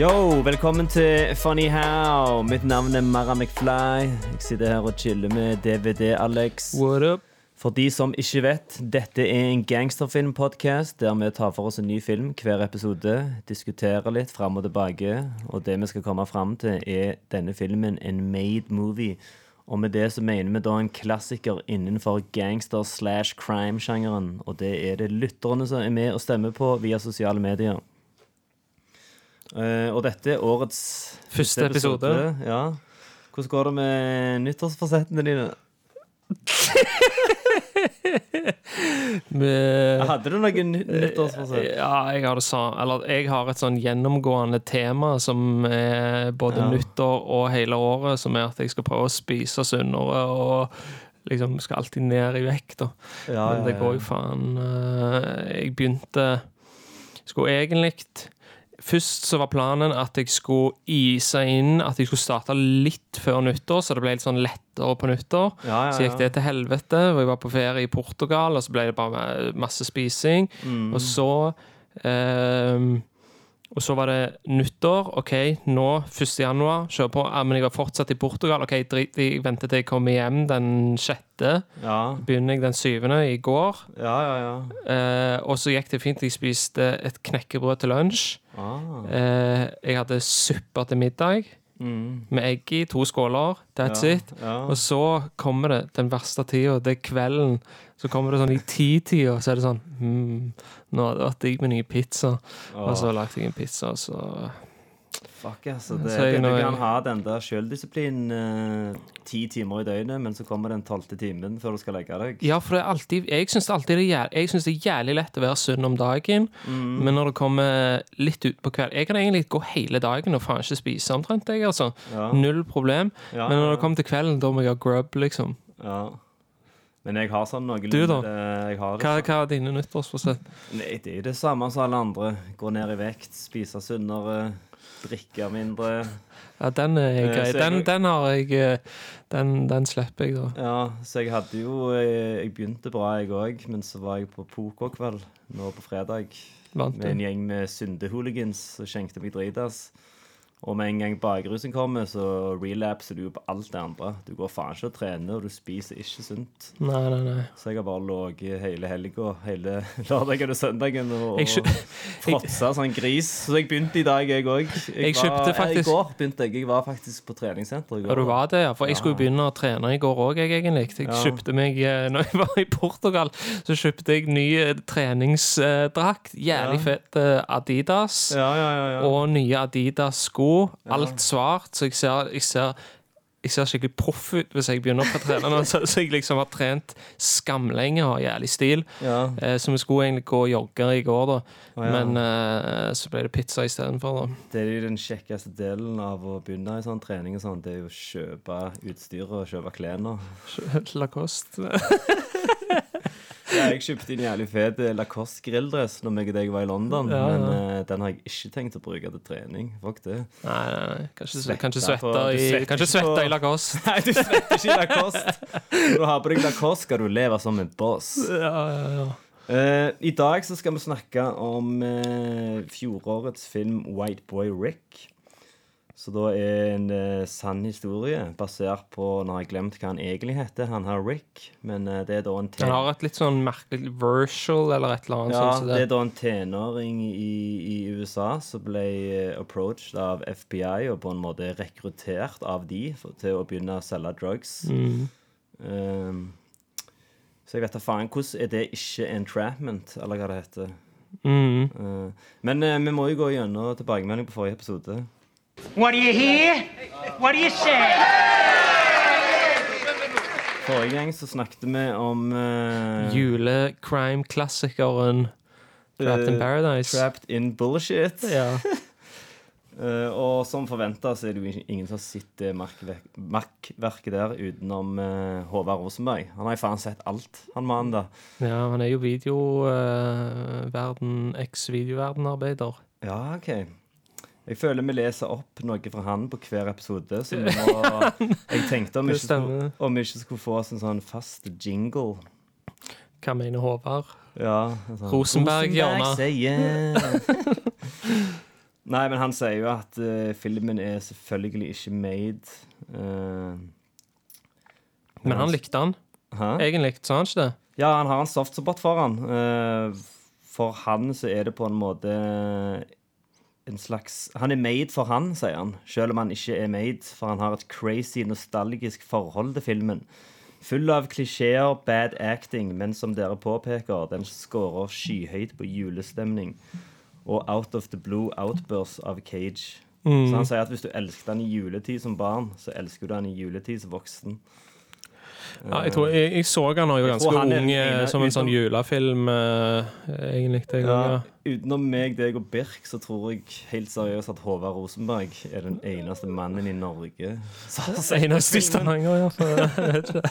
Yo, velkommen til Funny How. Mitt navn er Mara McFly. Jeg sitter her og chiller med DVD-Alex. What up? For de som ikke vet, dette er en gangsterfilmpodkast der vi tar for oss en ny film hver episode, diskuterer litt fram og tilbake, og det vi skal komme fram til, er denne filmen en made movie. Og med det så mener vi da en klassiker innenfor gangster slash crime-sjangeren, og det er det lytterne som er med og stemmer på via sosiale medier. Eh, og dette er årets Første episode. Ja. Hvordan går det med nyttårsforsettene dine? Med, Hadde du noen nyttårsforsett? ja, jeg har sånn Eller jeg har et sånn gjennomgående tema som er både Ja. nyttår og hele året, som er at jeg skal prøve å spise sunnere og liksom skal alltid ned i vekt. Ja, Men det går jo faen eh, Jeg begynte Skulle egentlig Først så var planen at jeg skulle ise inn At jeg skulle starte litt før nyttår, så det ble litt sånn lettere på nyttår. Ja, ja, Så gikk det til helvete. Og jeg var på ferie i Portugal, og så ble det bare masse spising. Mm. Og så ehm, Og så var det nyttår. OK, nå 1. januar, kjør på. Ja, men jeg var fortsatt i Portugal. OK, drit Jeg venter til jeg kommer hjem den sjette. Ja, Begynner jeg den syvende i går. ja, ja. ja. Eh, og så gikk det fint. Jeg spiste et knekkebrød til lunsj. Ah. Eh, jeg hadde suppe til middag Mm. med egg i. To skåler. That's Ja, it. ja. Og så kommer det den verste tida. Det er kvelden. Så kommer det sånn i ti-tida, så er det sånn hmm, Nå hadde det vært digg med ny pizza. Og så lagde jeg en pizza, og så Fuck, altså. Det, Så jeg du kan ha den der sjøldisiplin eh, ti timer i døgnet, men så kommer den tolvte timen før du skal legge deg. Ja, for det er alltid Jeg syns alltid det er, jeg synes det er jævlig lett å være sunn om dagen, Mm. men når det kommer litt ut på kveld Jeg kan egentlig gå hele dagen og faen ikke spise omtrent, jeg, altså. Ja. Null problem. Ja, Men når det kommer til kvelden, da må jeg ha grub, liksom. ja. Men jeg har sånn noe Du da? det- Jeg har det Hva, sånn. hva er dine nyttårsforsett? Nei, det er det samme som alle andre. Gå ned i vekt, spise sunnere, drikke mindre. Ja, den er Eh, grei. Den, den har jeg eh, Den, den slipper jeg, da. Ja, så jeg hadde jo Jeg, jeg begynte bra, jeg òg, men så var jeg på pokerkveld nå på fredag. Vant Med en gjeng med syndehooligans som skjenkte meg dritas. Og med en gang bakrusen kommer, så relapser du jo på alt det andre. Du går faen ikke og trener, og du spiser ikke sunt. Nei, nei, nei. Så jeg har bare ligget hele helga, hele lørdagen og søndagen og, Jeg og fråtsa som en gris. Så jeg begynte i dag, jeg òg. Jeg kjøpte faktisk- I går begynte jeg. Jeg var faktisk på treningssenter i går. Ja, du var det, ja. For jeg skulle begynne å trene i går òg, jeg, egentlig. Jeg Ja. kjøpte meg eh, Når jeg var i Portugal, så kjøpte jeg ny eh, treningsdrakt. Jævlig Ja. fett eh, Adidas. Ja, ja, ja, ja. Og nye Adidas-sko. Alt svart, så jeg ser, jeg ser jeg ser skikkelig proff ut hvis jeg begynner på å trene nå. Så, jeg liksom har trent skamlenge og har jævlig stil. ja. Eh, så vi skulle egentlig gå og jogge i går, da. Oh, ja. Men eh, så ble det pizza istedenfor. Det er jo den kjekkeste delen av å begynne i sånn trening og sånn. Det er jo å kjøpe utstyr og kjøpe klær. Lacoste. Ja, jeg kjøpte en jævlig fet eh, Lacoste grilldress når meg og deg var i London, Ja, men ja. eh, den har jeg ikke tenkt å bruke til trening. Fuck det. Nei, nei, nei. Kanskje, på- i, svetter kanskje ikke på- i Lacoste. Nei, du svetter ikke i Lacoste. Når du har på deg Lacoste, skal du leve som en boss. Ja, ja, ja. Uh, I dag så skal vi snakke om uh, fjorårets film White Boy Rick. Så da er en eh, sann historie basert på Nå har jeg glemt hva han egentlig heter, han har Rick. Men eh, det er da en Han har et litt sånn merkelig versal eller et eller annet ja, sånn, så det er da en tenåring i, i USA som ble eh, approached av FBI og på en måte rekruttert av de for, til å begynne å selge drugs. Mm. Um, så jeg vet da faen. Hvordan er det ikke entrapment, eller hva det heter? Mm. Uh, men eh, vi må jo gå gjennom tilbakemelding på forrige episode. What do you hear? What do you say? Forrige gang så snakket vi om uh, Julecrime-klassikeren Trapped in Eh, Paradise. Trapped in bullshit. Ja. uh, og som forventa så er det jo ingen som har sett det makkverk- makkverket der utenom uh, Håvard Rosenberg. Han har jo faen sett alt, han mannen der. ja, han er jo videoverden, eks-videoverdenarbeider. Ja, OK. Jeg føler vi leser opp noe fra han på hver episode. Så vi må, jeg tenkte om vi ikke, skulle, om vi ikke skulle få oss en sånn fast jingle. Hva mener Håvard? Ja, altså, sånn, Rosenberg-hjørnet. yeah. Nei, men han sier jo at uh, filmen er selvfølgelig ikke made Uh, Men han likte han. Hæ? Egentlig, sa han ikke det? Ja, han har en softsupport for han. Uh, for han så er det på en måte en slags Han er made for han, sier han. Selv om han ikke er made, for han har et crazy nostalgisk forhold til filmen. Full av klisjeer, bad acting, men som dere påpeker, den scorer skyhøyt på julestemning. Og out of the blue outbursts av Cage. Så han sier at hvis du elsket han i juletid som barn, så elsker du han i juletid som voksen. Ja, jeg, tror, jeg, jeg så han da jeg var ganske er ung, den eh, som en sånn utenom- julefilm, eh, egentlig. Ja, ja. utenom meg, deg og Birk, så tror jeg helt seriøst at Håvard Rosenberg er den eneste mannen i Norge som har sett Eneste i. Stavanger, iallfall.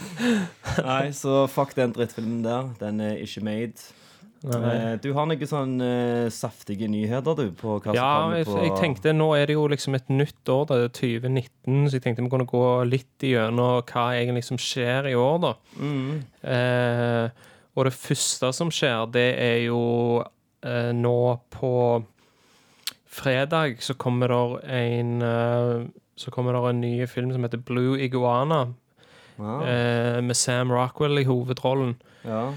Nei, så fuck den drittfilmen der. Den er ikke made. Eh, Du har noen sånn uh, saftige nyheter, du, på hva som Ja, kommer på jeg tenkte nå er det jo liksom et nytt år, det er 2019, så jeg tenkte vi kunne gå litt igjennom hva egentlig som skjer i år, da. Mm. Eh, og det første som skjer, det er jo eh, nå på fredag så kommer det en eh, så kommer det en ny film som heter Blue Iguana, wow. eh, med Sam Rockwell i hovedrollen. ja.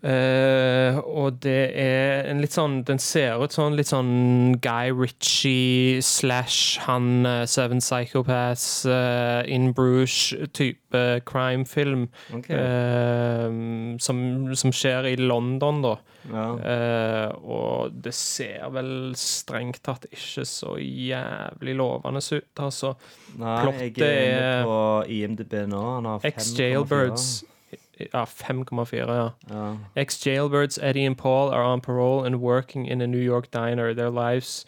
Eh, og det er en litt sånn Den ser ut sånn litt sånn Guy Ritchie slash han uh, Seven Psychopaths uh, In Bruges-type crime-film. Okay. som, som skjer i London, da. ja. Og det ser vel strengt tatt ikke så jævlig lovende ut, altså. Nei, jeg er inne på IMDb nå. Han har 5,4. Ex-jailbirds Ja, 5,4, ja. Ja. Ex-jailbirds Eddie and Paul are on parole and working in a New York diner. Their lives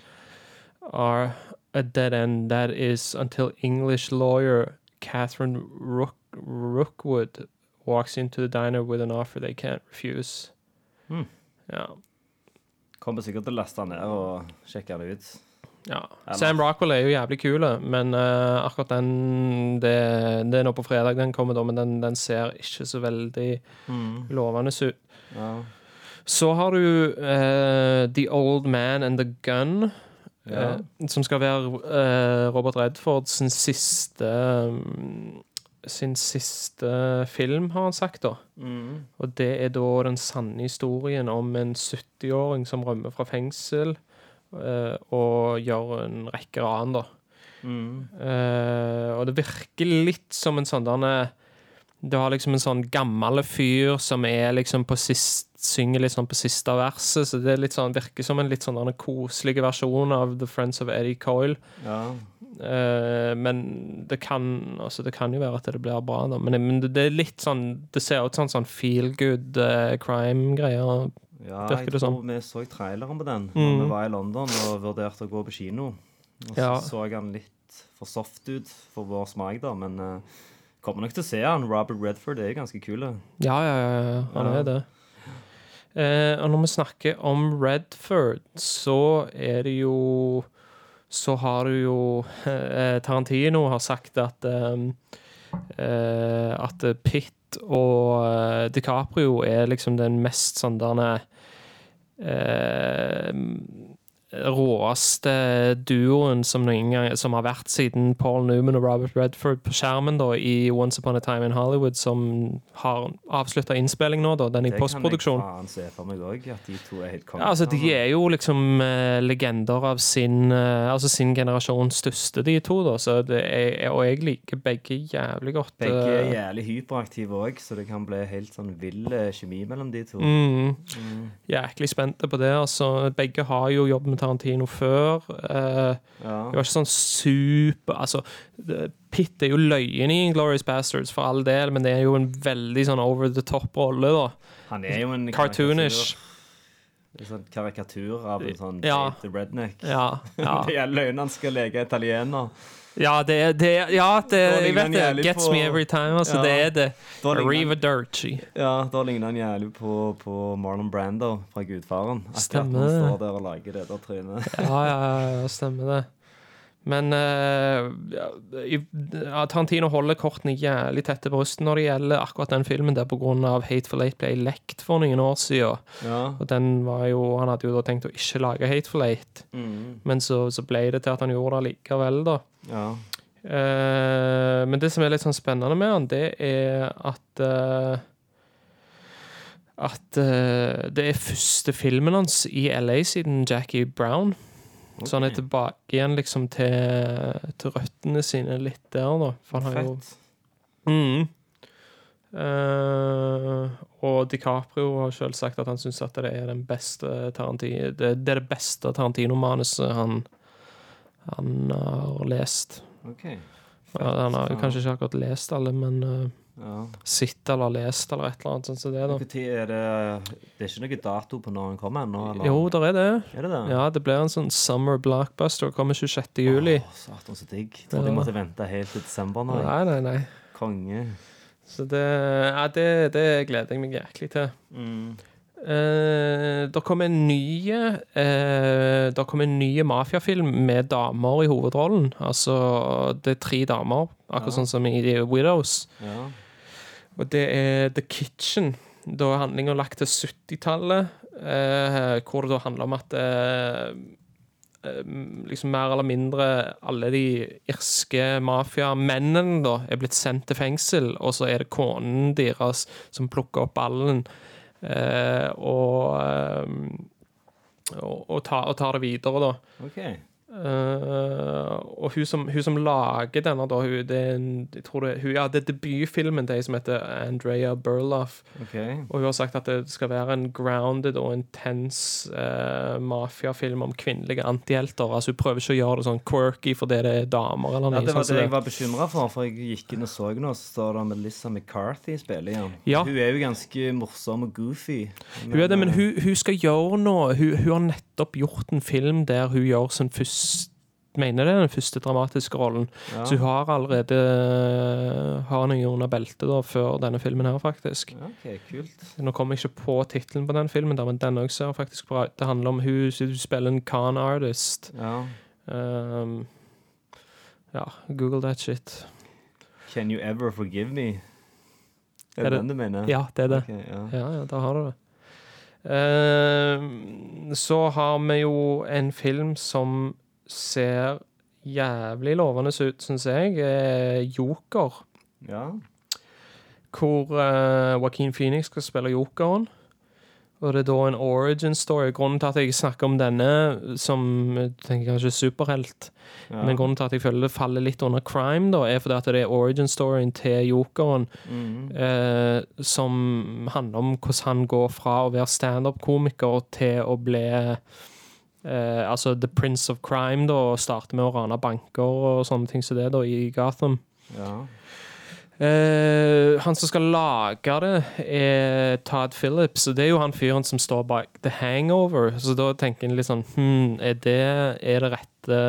are a dead end. That is until English lawyer Catherine Rook Rookwood walks into the diner with an offer they can't refuse. Hmm. Ja. Kommer sikkert til å laste den ned og sjekke ut. Ja. Sam Rockwell er jo jævlig kul, men uh, akkurat den det, det er nå på fredag den kommer, da, men den, den ser ikke så veldig lovende ut. Ja. Så har du uh, The Old Man and the Gun, Ja. Uh, som skal være Robert Redford sin siste um, sin siste film, har han sagt, da. Mm. Og det er da den sanne historien om en 70-åring som rømmer fra fengsel og gjør en rekke ran, da. Mm. Uh, og det virker litt som en sånn derne Du har liksom en sånn gammel fyr som er liksom på sist synger litt sånn på siste verset, så det er sånn, virker som en litt sånn koselig versjon av The Friends of Eddie Coyle. ja. Uh, men det kan altså det kan jo være at det blir bra, da. Men, men det, det er litt sånn Det ser ut som sånn feel good uh, crime-greier. Ja, jeg tror sånn. vi så traileren på den når Mm. vi var i London og vurderte å gå på kino. Og så Ja. så jeg han litt for soft ut for vår smak, da, men uh, kommer nok til å se han. Robert Redford er jo ganske kul. Ja, ja, ja, ja han er det. Eh, og når vi snakker om Redford, så er det jo Så har du jo eh, Tarantino har sagt at eh, eh, At Pitt og eh, DiCaprio er liksom den mest sånn derne eh, råeste duoen som, gang, som har vært siden Paul Newman og Robert Redford på skjermen da, i Once Upon a Time in Hollywood, som har avslutta innspilling nå, da, den i Det kan jeg postproduksjon. faen se for meg òg, at de to er helt konge. Ja, altså, de er jo liksom uh, legender av sin uh, Altså sin generasjons største, de to, da. Så det er, og jeg liker begge jævlig godt. Begge er eh, jævlig hyperaktive òg, så det kan bli helt sånn vill kjemi mellom de to. Mm. Jæklig spente på det. Altså, begge har jo jobbet med Tarantino før. Uh, Ja. var ikke sånn super Altså, Pitt er jo løyen i Glorious Bastards, for all del, men det er jo en veldig sånn over the top-rolle, da. Han er jo en Cartoonish. En sånn karikatur av en sånn Ja. Redneck. Ja, ja. Det er løgnen han skal leke italiener. Ja det er det, Ja, det, jeg vet det. Gets på- me every time. Altså, Ja. det er det. Da Dirty. Ja, da ligner han jævlig på, på Marlon Brando fra Gudfaren. Akkurat Stemmer det. han står der og lager det der trynet. Ja, ja, ja, stemmer det. Men uh, Tarantino holder kortene jævlig tett til brystet når det gjelder akkurat den filmen der pga. Hateful Eight ble lekt for noen år siden. Ja. Og den var jo, Han hadde jo da tenkt å ikke lage Hateful Eight, Mm. men så, så ble det til at han gjorde det likevel, da. Ja. Uh, men det som er litt sånn spennende med han, det er at uh, At uh, det er første filmen hans i LA siden Jackie Brown. Så han er tilbake igjen liksom til, til røttene sine litt der, da. For han har jo mm. Og DiCaprio har selv sagt at han syns at det er den beste Tarantino Det, det er det beste Tarantino-manuset han, han har lest. Okay. Ja, han har kanskje ikke akkurat lest alle, men uh, Ja. sett eller lest eller et eller annet sånn som det, da. Er det Det er ikke noe dato på når han kommer ennå? Jo, der er det. Er det det? Ja, det blir en sånn summer blockbuster. Kommer 26. juli. Åh, Satan, så digg. Trodde jeg Ja. måtte vente helt til desember nå. Nei, nei, nei. Konge. Så det, ja, det, det gleder jeg meg jæklig til. Mm. Eh, det kommer en ny eh, Det kommer en ny mafiafilm med damer i hovedrollen. Altså, det er tre damer, akkurat Ja. sånn som i The Widows. Ja. Og det er The Kitchen. Da er handlinga lagt til 70-tallet, eh, hvor det da handler om at eh, eh, liksom mer eller mindre alle de irske mafiamennene da er blitt sendt til fengsel, og så er det konen deres som plukker opp ballen og, eh, og, og, ta, og tar det videre, da. OK. Eh, og hun som, hun som lager denne, da, hun, det, jeg tror det, hun, ja, det er debutfilmen til ei som heter Andrea Burloff. Okay. Og hun har sagt at det skal være en grounded og intens uh, mafiafilm om kvinnelige antihelter. Altså Hun prøver ikke å gjøre det sånn quirky fordi det er damer. eller Ja, det var det jeg var bekymra for, for jeg gikk inn og så nå, så står det Melissa McCarthy spiller igjen. Ja. Hun er jo ganske morsom og goofy. Hun er det, men hun, hun skal gjøre noe. Hun har nettopp gjort en film der hun gjør sin første Mener det er den første dramatiske rollen. ja. Så hun har allerede eh, Har noe under beltet da før denne filmen her, faktisk. Ja, OK, kult. Nå kommer jeg ikke på tittelen på den filmen, der, men den også ser faktisk bra ut. Det handler om hun, hun spiller en con artist. Ja. Um, ja, google that shit. Can you ever forgive me? Er Er det- den du mener? Ja, det er det. Okay, ja. Ja, ja, da har du det. Um, så har vi jo en film som ser jævlig lovende ut, syns jeg. eh, Joker. ja. hvor uh, Joaquin Phoenix skal spille jokeren. Og det er da en origin story. Grunnen til at jeg snakker om denne som tenker kanskje superhelt, ja. men grunnen til at jeg føler det faller litt under crime, da, er fordi at det er origin storyen til jokeren mm. eh, som handler om hvordan han går fra å være standup-komiker til å bli eh, altså The Prince of Crime, da, og starte med å rane banker og sånne ting som det, da, i Gotham. ja. Eh, han som skal lage det, er Todd Phillips. Og det er jo han fyren som står bak The Hangover. Så da tenker en litt sånn hm, Er det, er det rette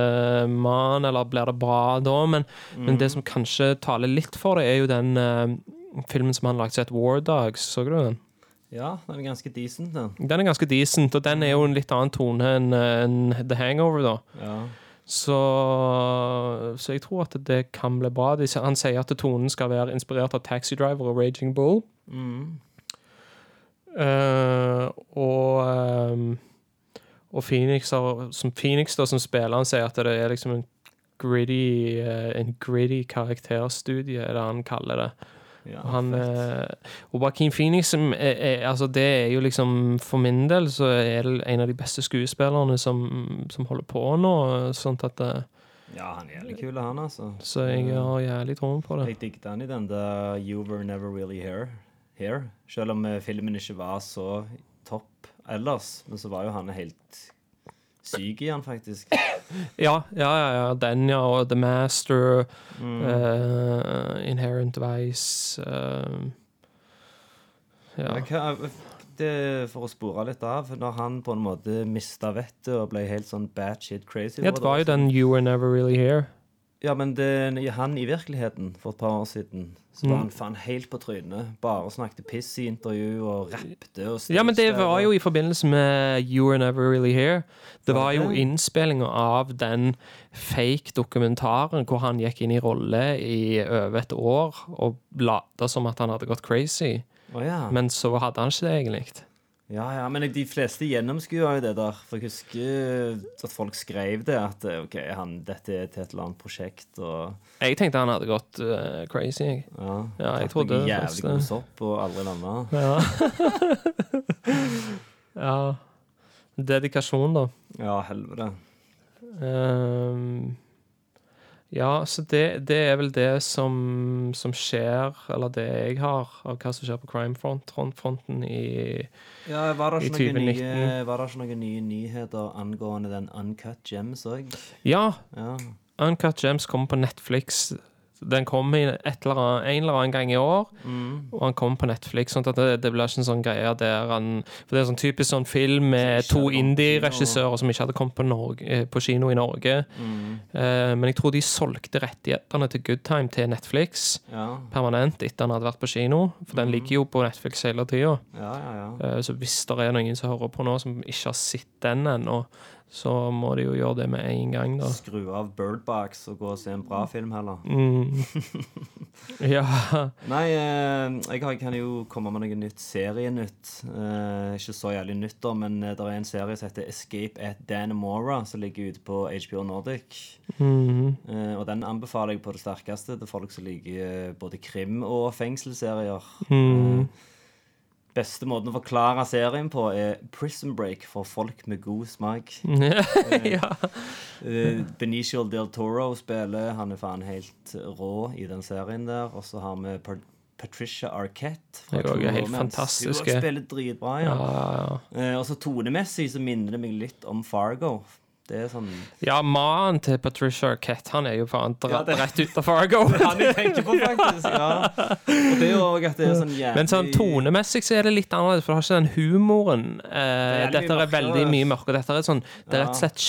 mann, eller blir det bra da? Men, men det som kanskje taler litt for det, er jo den uh, filmen som han lagde som het War Dogs. Så du den? ja, den er ganske decent, den. Den er ganske decent, og den er jo en litt annen tone enn en The Hangover, da. Ja. Så, så jeg tror at det kan bli bra. Han sier at tonen skal være inspirert av Taxi Driver og Raging Bull. Mm. Uh, og um, og Phoenix, har- som Phoenix da, som spiller, han sier at det er liksom en gritty, uh, en gritty karakterstudie, er det han kaller det. Ja, han, eh, og Joaquin Phoenix, er, er, altså det er jo liksom For min del så er det en av de beste skuespillerne som, som holder på nå. Sånn at det, ja, han er jævlig kul, han, altså. Så jeg har jævlig troen på det. Jeg digget han i den der You Were Never Really Here. Here. Selv om eh, filmen ikke var så topp ellers, men så var jo han helt syk i han, faktisk. Ja, ja, ja, ja. Den, ja. Og The Master, Mm. uh, Inherent Vice uh, Ja. Ja, hva, det, for å spore litt av, når han på en måte mista vettet og ble helt sånn batshit crazy Ja, det var jo den You Were Never Really Here. Ja, men det, han i virkeligheten, for et par år siden, så var Mm. han faen helt på trynet. Bare snakket piss i intervju og rappte og Ja, men det var jo i forbindelse med You Were Never Really Here. Det var jo innspillinga av den fake dokumentaren hvor han gikk inn i rolle i over et år og lata som at han hadde gått crazy. Oh, ja. Men så hadde han ikke det, egentlig. Ja, ja, men de fleste gjennomskua jo det der. For jeg husker at folk skrev det, at OK, han, dette er til et eller annet prosjekt, og Jeg tenkte han hadde gått uh, crazy. jeg. ja. Ja, jeg trodde Jævlig god sopp og aldri landa. Ja. ja. Dedikasjon, da. Ja, helvete. Ehm, ja, så det, det er vel det som, som skjer, eller det jeg har, av hva som skjer på crimefronten i Ja, var det, I ikke noen nye, var det ikke noen nye nyheter angående den Uncut Gems òg? Ja, Ja. Uncut Gems kommer på Netflix. Den kom i et eller annen, en eller annen gang i år, Mm. og han kom på Netflix. Sånn at det, det blir ikke en sånn greie der han For det er sånn typisk sånn film med to indie-regissører som ikke hadde kommet på, Norge, eh, på kino i Norge. Mm. Eh, men jeg tror de solgte rettighetene til Good Time til Netflix Ja. permanent etter han hadde vært på kino. For den ligger jo på Netflix hele tida. ja, ja, ja. Så hvis det er noen som hører på nå som ikke har sett den ennå, så må de jo gjøre det med en gang, da. Skru av Birdbox og gå og se en bra film heller. Mm. Ja. Nei, eh, jeg kan jo komme med noe nytt serienytt. Eh, ikke så jævlig nytt, da, men det er en serie som heter Escape at Dannemora, som ligger ute på HBO Nordic. Mm. Eh, og den anbefaler jeg på det sterkeste til folk som liker eh, både krim- og fengselsserier. Mm. Eh, beste måten å forklare serien på er Prison Break for folk med god smak. ja. Uh, Benicio del Toro spiller. Han er faen helt rå i den serien der. Og så har vi Patricia Arquette. fra Det er helt fantastisk. Hun spiller dritbra, ja. Ja, ja, ja. og så tonemessig så minner det meg litt om Fargo. Det er sånn ja, mannen til Patricia Arquette, han er jo faen Ja, det- rett ut av Fargo. Han jeg tenker på, faktisk. Ja. Og det er jo at det er sånn jævlig Men sånn tonemessig så er det litt annerledes, for det har ikke den humoren. Eh, jævlig dette er veldig mye mørkere. Dette er sånn, det er rett og slett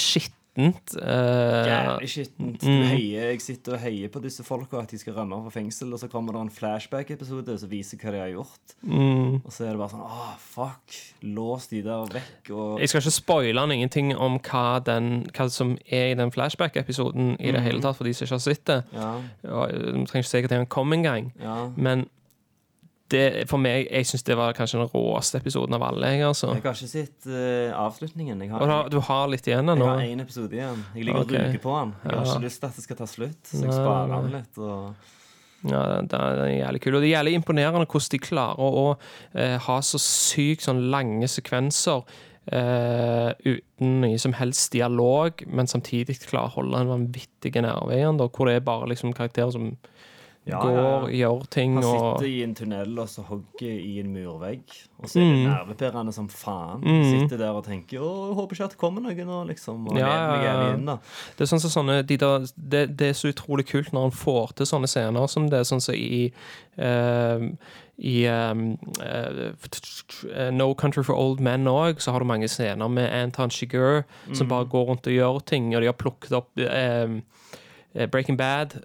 skittent. Eh, Jævlig skittent. Mm. heier- Jeg sitter og heier på disse folka at de skal rømme fra fengsel, og så kommer det en flashback-episode som viser hva de har gjort. mm. Og så er det bare sånn Åh, fuck. Lås de der vekk. Og Jeg skal ikke spoile ingenting om hva, den, hva som er i den flashback-episoden i det hele tatt, for de som ikke har sett det. Ja, Og, Du trenger ikke si at den kom engang. ja. men det, for meg, jeg syns det var kanskje den råeste episoden av alle. Jeg, altså. Jeg har ikke sett uh, avslutningen. Har, har, du har litt igjen jeg har én episode igjen. Jeg ligger okay. og ruger på den. Jeg har Ja. ikke lyst til at det skal ta slutt, så jeg sparer den litt. Og... Ja, den, den er jævlig kul. Og det er jævlig imponerende hvordan de klarer å eh, ha så sykt sånn lange sekvenser eh, uten noe som helst dialog, men samtidig klarer å holde en vanvittig nerve igjen, da, hvor det er bare liksom karakterer som Ja, går, ja, gjør ting Han og sitter i en tunnel og så hogger i en murvegg. Og så er det Mm. nervepirrende som faen. Mm. Sitter der og tenker Å, håper ikke at det kommer noe nå, liksom. Og Ja, inn, da. Det er sånn som sånne de der, det, det er så utrolig kult når han får til sånne scener som det er sånn som i uh, i um, uh, No Country for Old Men òg, så har du mange scener med Anton Chigurh som bare går rundt og gjør ting, og de har plukket opp eh, Breaking Bad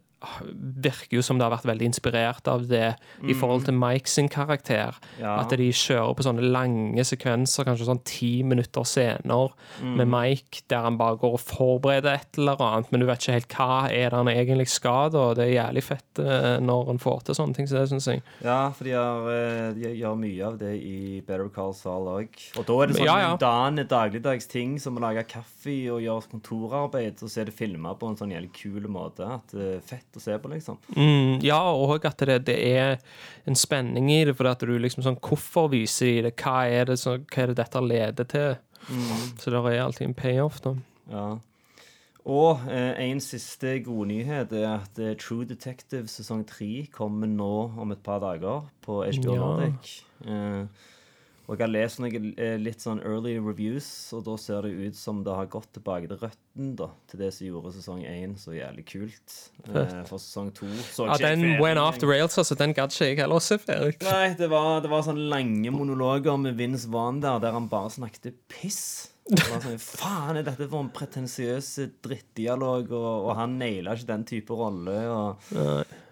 virker jo som det har vært veldig inspirert av det i forhold til Mike sin karakter. Ja. At de kjører på sånne lange sekvenser, kanskje sånn ti minutter scener med Mike, der han bare går og forbereder et eller annet, men du vet ikke helt hva er det han egentlig skal, og Det er jævlig fett eh, når han får til sånne ting, så det syns jeg. Ja, for de, har, eh, de gjør mye av det i Better Call Saul òg. Og da er det sånn Ja, ja. mundane, dagligdags ting som å lage kaffe og gjøre kontorarbeid, og så er det filma på en sånn jævlig kul måte. At det fett å se på, liksom. Mm, ja, og at det, det er en spenning i det, for at du liksom sånn Hvorfor viser de det? Hva er det, så, hva er det dette leder til? Så det er alltid en payoff, da. Ja. Og eh, en siste god nyhet er at eh, True Detective sesong tre kommer nå om et par dager på HBO Ja. Nordic. Eh, Og jeg har lest noen eh, litt sånn early reviews, og da ser det ut som det har gått tilbake til røtten da, til det som gjorde sesong én så jævlig kult. Eh, for sesong to så Ja, den ferdig went off the rails, altså. Den gadd ikke jeg heller se ferdig. Nei, det var, det var sånne lange monologer med Vince Vaughn der, der han bare snakket piss. Sånn, Faen, er dette for en pretensiøs drittdialog? Og, og han naila ikke den type rolle.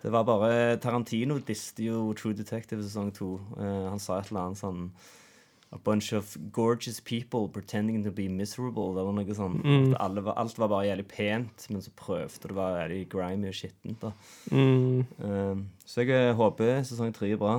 Det var bare Tarantino diste jo True Detective sesong to. Uh, han sa et eller annet sånn A bunch of gorgeous people pretending to be miserable. Det var noe sånn at alle var, Alt var bare jævlig pent, men så prøvde det være jævlig grimy og skittent. da. Eh, så jeg eh, håper sesong tre er bra.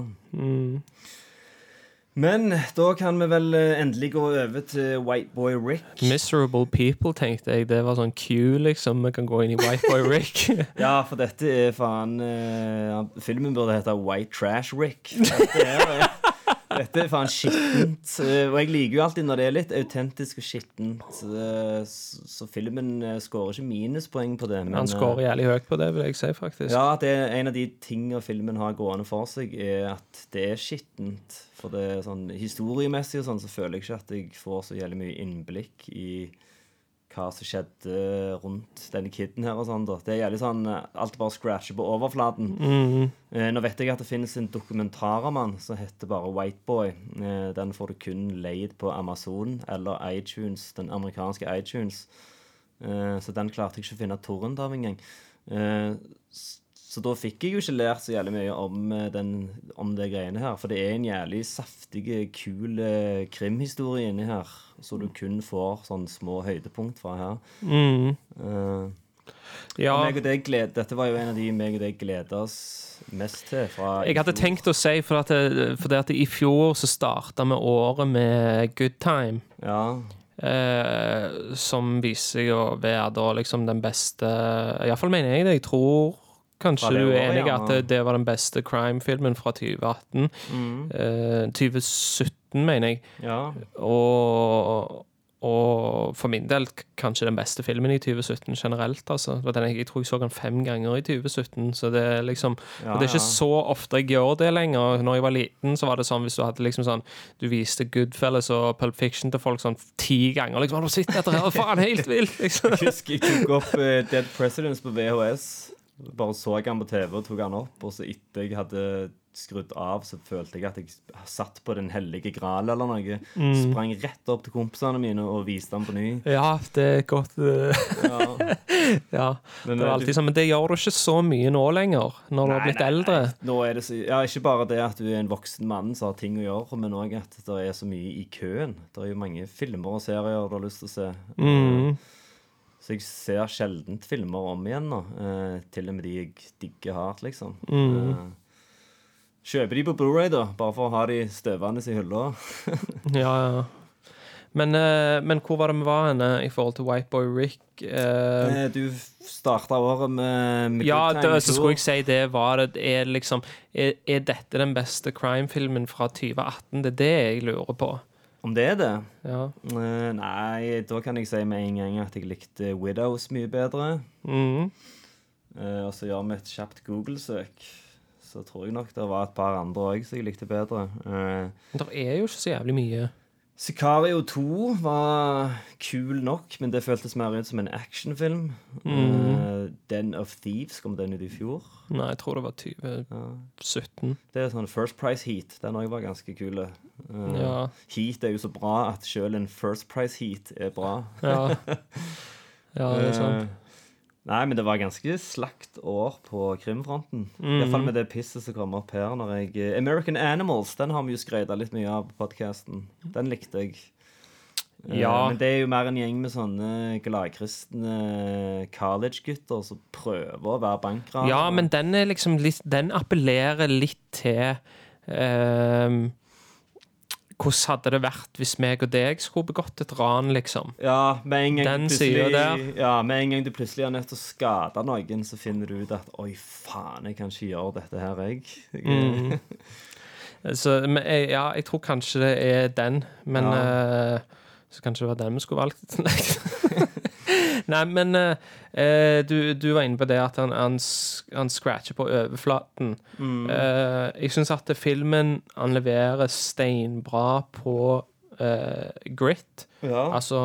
Men da kan vi vel eh, endelig gå over til White Boy Rick. Miserable People, tenkte jeg. Det var sånn Q, liksom. Vi kan gå inn i White Boy Rick. Ja, for dette er faen uh, Filmen burde hete White Trash Rick. Det er, dette er faen skittent. eh, og jeg liker jo alltid når det er litt autentisk og skittent. eh, så, filmen skårer scorer ikke minuspoeng på det. Men, Han skårer jævlig høyt på det, vil jeg si, faktisk. Ja, det er en av de tingene filmen har gående for seg, er at det er skittent. For det er sånn historiemessig og sånn, så føler jeg ikke at jeg får så jævlig mye innblikk i hva som skjedde rundt denne kiden her og sånn. da. Det er jævlig sånn eh, Alt bare scratcher på overflaten. Eh, nå vet jeg at det finnes en dokumentar om han som heter bare Whiteboy. Eh, den får du kun leid på Amazon eller iTunes, den amerikanske iTunes. Eh, så den klarte jeg ikke å finne torrent av engang. Eh, så da fikk jeg jo ikke lært så jævlig mye om, eh, den, om det greiene her. For det er en jævlig saftig, kul eh, krimhistorie inni her. Så du kun får sånne små høydepunkt fra her. Eh, Ja, og meg og deg gled, dette var jo en av de meg og deg gleda oss mest til. Fra jeg hadde tenkt å si, for at, det, for det at i fjor så starta vi året med Good Time. Ja. Uh, som viser seg å være da liksom den beste Iallfall mener jeg det. Jeg tror kanskje du er enig i at det, var den beste crime-filmen fra 2018. Eh, 2017, mener jeg. ja. Og, og for min del kanskje den beste filmen i 2017 generelt. Altså. Jeg, jeg tror jeg så den fem ganger i 2017. Så det er liksom Ja, Og det er ikke ja. så ofte jeg gjør det lenger. Når jeg var liten, så var det sånn hvis du hadde liksom sånn Du viste Goodfellas og Pulp Fiction til folk sånn ti ganger. Liksom, 'Har du sett dette her? Faen, helt vilt!' Liksom. Jeg husker jeg tok opp uh, Dead Presidents på VHS. Bare så jeg han på TV og tok han opp. Og så etter jeg hadde skrudd av, så følte jeg at jeg satt på Den hellige gral eller noe. Sprang rett opp til kompisene mine og viste han på ny. Ja, det er godt eh, Ja. Ja. Men, Det eh, var alltid sånn, men det gjør du ikke så mye nå lenger, når du har blitt eldre. Nå er det så, ja, ikke bare det at du er en voksen mann som har ting å gjøre, men òg at det er så mye i køen. Det er jo mange filmer og serier du har lyst til å se. Mm. Så jeg ser sjeldent filmer om igjen nå. Eh, til og med de jeg digger hardt, liksom. Mm. Eh, kjøper de på Blu-ray da, bare for å ha de støvende i hylla. Ja, ja. Men, eh, men hvor var det vi var henne i forhold til Whiteboy Rick? Eh, Eh, du starta året med, med ja, det, så skulle jeg si det var det. Er, liksom, er, er dette den beste crime-filmen fra 2018? Det er det jeg lurer på. Om det er det? Ja. Uh, nei, da kan jeg si med en gang at jeg likte Widows mye bedre. Mhm. Uh, og så gjør vi et kjapt Google-søk. Så tror jeg nok det var et par andre òg som jeg likte bedre. Uh, det er jo ikke så jævlig mye. Sicario 2 var kul nok, men det føltes mer ut som en actionfilm. Mm. Uh, Den of Thieves kom den ut i fjor. Nei, jeg tror det var 2017. Det er sånn First Price Heat. Den òg var ganske kul. Uh, Ja. Heat er jo så bra at selv en First Price Heat er bra. Ja. ja, det er sant. Eh, Nei, men det var ganske slakt år på krimfronten. Mm. hvert fall med det pisset som kom opp her. Når jeg, eh, American Animals den har vi jo skreita litt mye av på podkasten. Den likte jeg. Eh, Ja. Men det er jo mer en gjeng med sånne gladkristne college-gutter som prøver å være bankranere. Ja, men den liksom litt Den appellerer litt til ehm, Hvordan hadde det vært hvis meg og deg skulle begått et ran, liksom? Ja, med en gang Den der. ja, med en gang du plutselig er nødt til å skade noen, så finner du ut at Oi, faen, jeg kan ikke gjøre dette her, jeg. jeg Mm. Så men, ja, jeg tror kanskje det er den, men Ja. uh, Så kanskje det var den vi skulle valgt. Nei, men eh, eh, du, du var inne på det at han, han, han scratcher på overflaten. Eh, jeg syns at filmen han leverer steinbra på eh, grit. Altså,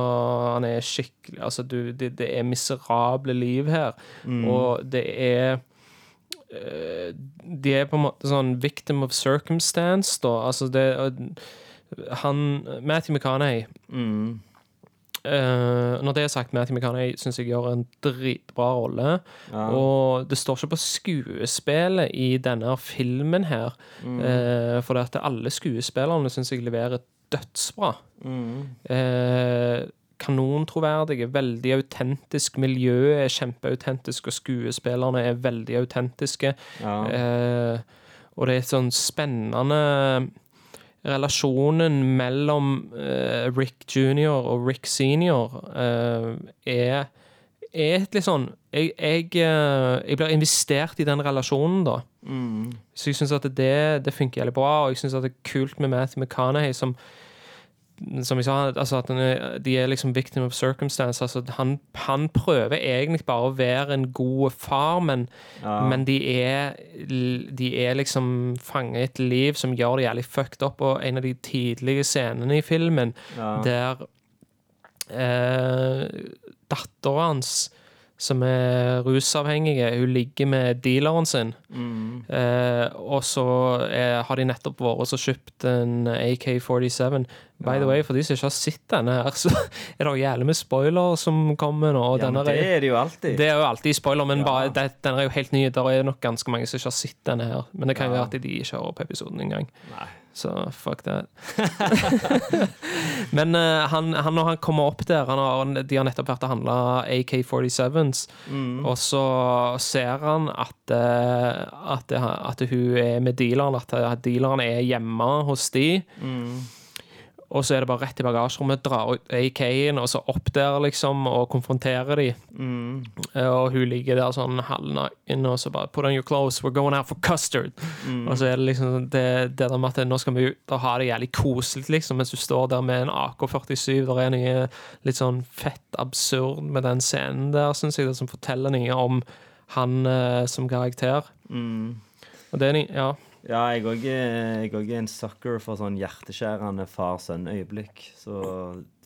han er skikkelig Altså, du, det, det er miserable liv her, og det er eh, De er på en måte sånn victim of circumstance, da. Altså, det Han Matthew McConaughey Eh, når det er sagt, Matthew McConaughey syns jeg gjør en dritbra rolle. Og det står ikke på skuespillet i denne filmen her, eh, for det at alle skuespillerne syns jeg leverer dødsbra. Eh, Kanontroverdige, veldig autentisk. Miljøet er kjempeautentisk, og skuespillerne er veldig autentiske. Eh, og det er et sånn spennende relasjonen mellom uh, Rick junior og Rick senior uh, er, er et litt sånn jeg, jeg, uh, jeg blir investert i den relasjonen, da. Så jeg syns at det, det funker jævlig bra, og jeg syns det er kult med Matthew McConaughey som som jeg sa, altså at er, de er liksom victim of circumstance. Altså han, han prøver egentlig bare å være en god far, men, men de, er, de er liksom fanget i et liv som gjør det jævlig fucked up. Og en av de tidlige scenene i filmen der eh, dattera hans, som er rusavhengige, hun ligger med dealeren sin. Eh, og så eh, har de nettopp vært og kjøpt en AK-47. By the way, for de som ikke har sett denne her, så er det jævlig med spoiler som kommer nå. Ja, men det er det jo alltid. det er jo alltid spoiler, men bare, det, denne er jo helt ny. Der er nok ganske mange som ikke har sett denne her. Men det kan jo være at de ikke hører på episoden engang. Så fuck that. men uh, han, han, når han kommer opp der han har, De har nettopp vært og handla AK-47s, og så ser han at, eh, at, det- at hun er med dealeren, at, dealeren er hjemme hos de. Og så er det bare rett i bagasjerommet, dra ut AK-en, og så opp der, liksom, og konfrontere de. Mm. Og hun ligger der sånn halvnaken, og så bare Put on your clothes, we're going out for custard. Og så er det liksom det, det der med at nå skal vi ut og ha det jævlig koselig, liksom, mens du står der med en AK-47. Der er noe litt sånn fett absurd med den scenen der, syns jeg, det som forteller noe om han eh, som karakter. Og det er Ja. Ja, jeg òg er, en sucker for sånn hjerteskjærende far-sønn-øyeblikk. Så